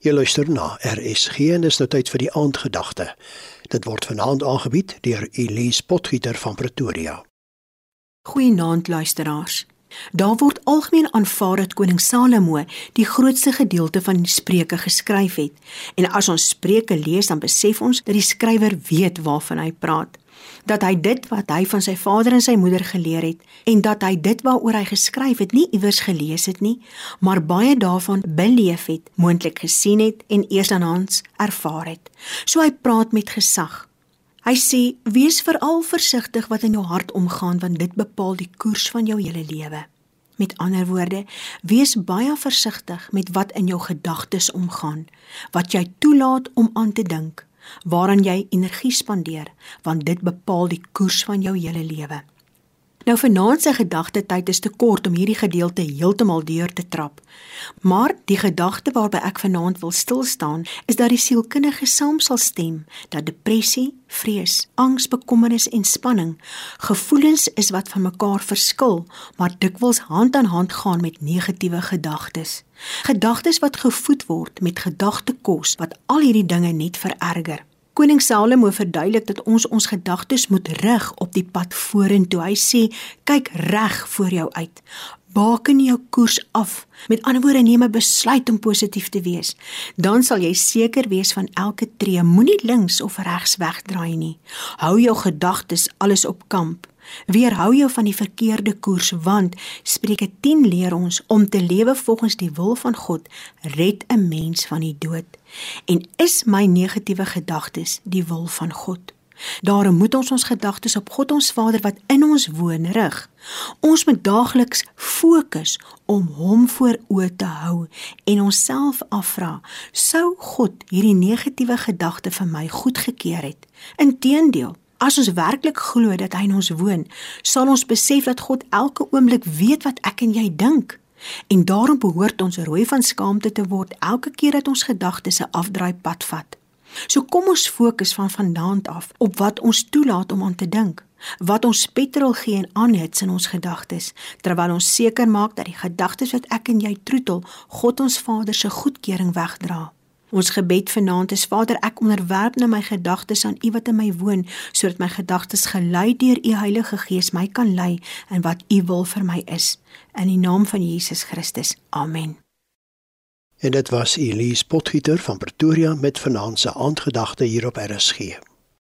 Jy luister na RSG en dis nou tyd vir die aandgedagte. Dit word vanaand aangebied deur Elise Potgieter van Pretoria. Goeienaand luisteraars. Daar word algemeen aanvaar dat koning Salomo die grootste gedeelte van die Spreuke geskryf het. En as ons Spreuke lees, dan besef ons dat die skrywer weet waarvan hy praat dat hy dit wat hy van sy vader en sy moeder geleer het en dat hy dit waaroor hy geskryf het nie iewers gelees het nie, maar baie daarvan beleef het, moontlik gesien het en eersdaans ervaar het. So hy praat met gesag. Hy sê: "Wees veral versigtig wat in jou hart omgaan want dit bepaal die koers van jou hele lewe." Met ander woorde, wees baie versigtig met wat in jou gedagtes omgaan, wat jy toelaat om aan te dink waaraan jy energie spandeer, want dit bepaal die koers van jou hele lewe. Nou vanaand se gedagte tyd is te kort om hierdie gedeelte heeltemal deur te trap. Maar die gedagte waarby ek vanaand wil stil staan, is dat die sielkundige saam sal stem dat depressie, vrees, angs, bekommernis en spanning gevoelens is wat van mekaar verskil, maar dikwels hand aan hand gaan met negatiewe gedagtes. Gedagtes wat gevoed word met gedagtekos wat al hierdie dinge net vererger. Koning Salomo verduidelik dat ons ons gedagtes moet rig op die pad vorentoe. Hy sê: "Kyk reg voor jou uit. Baken jou koers af. Met ander woorde, neem 'n besluit om positief te wees. Dan sal jy seker wees van elke tree. Moenie links of regs wegdraai nie. Hou jou gedagtes alles op kamp. Weerhou jou van die verkeerde koers want Spreuke 10 leer ons om te lewe volgens die wil van God red 'n mens van die dood. En is my negatiewe gedagtes die wil van God? Daarom moet ons ons gedagtes op God ons Vader wat in ons woon rig. Ons moet daagliks fokus om hom voor oë te hou en onsself afvra: Sou God hierdie negatiewe gedagte vir my goedgekeur het? Inteendeel, As ons werklik glo dat hy in ons woon, sal ons besef dat God elke oomblik weet wat ek en jy dink. En daarom behoort ons rooi van skaamte te word elke keer dat ons gedagtes 'n afdraai pad vat. So kom ons fokus van vanaand af op wat ons toelaat om aan te dink, wat ons petrol gee en aanhits in ons gedagtes, terwyl ons seker maak dat die gedagtes wat ek en jy troetel, God ons Vader se goedkeuring wegdra. Ons gebed vanaand is Vader, ek onderwerp nou my gedagtes aan U wat in my woon, sodat my gedagtes gelei deur U Heilige Gees my kan lei in wat U wil vir my is. In die naam van Jesus Christus. Amen. En dit was Elise Potgieter van Pretoria met vanaand se aandgedagte hier op RSG.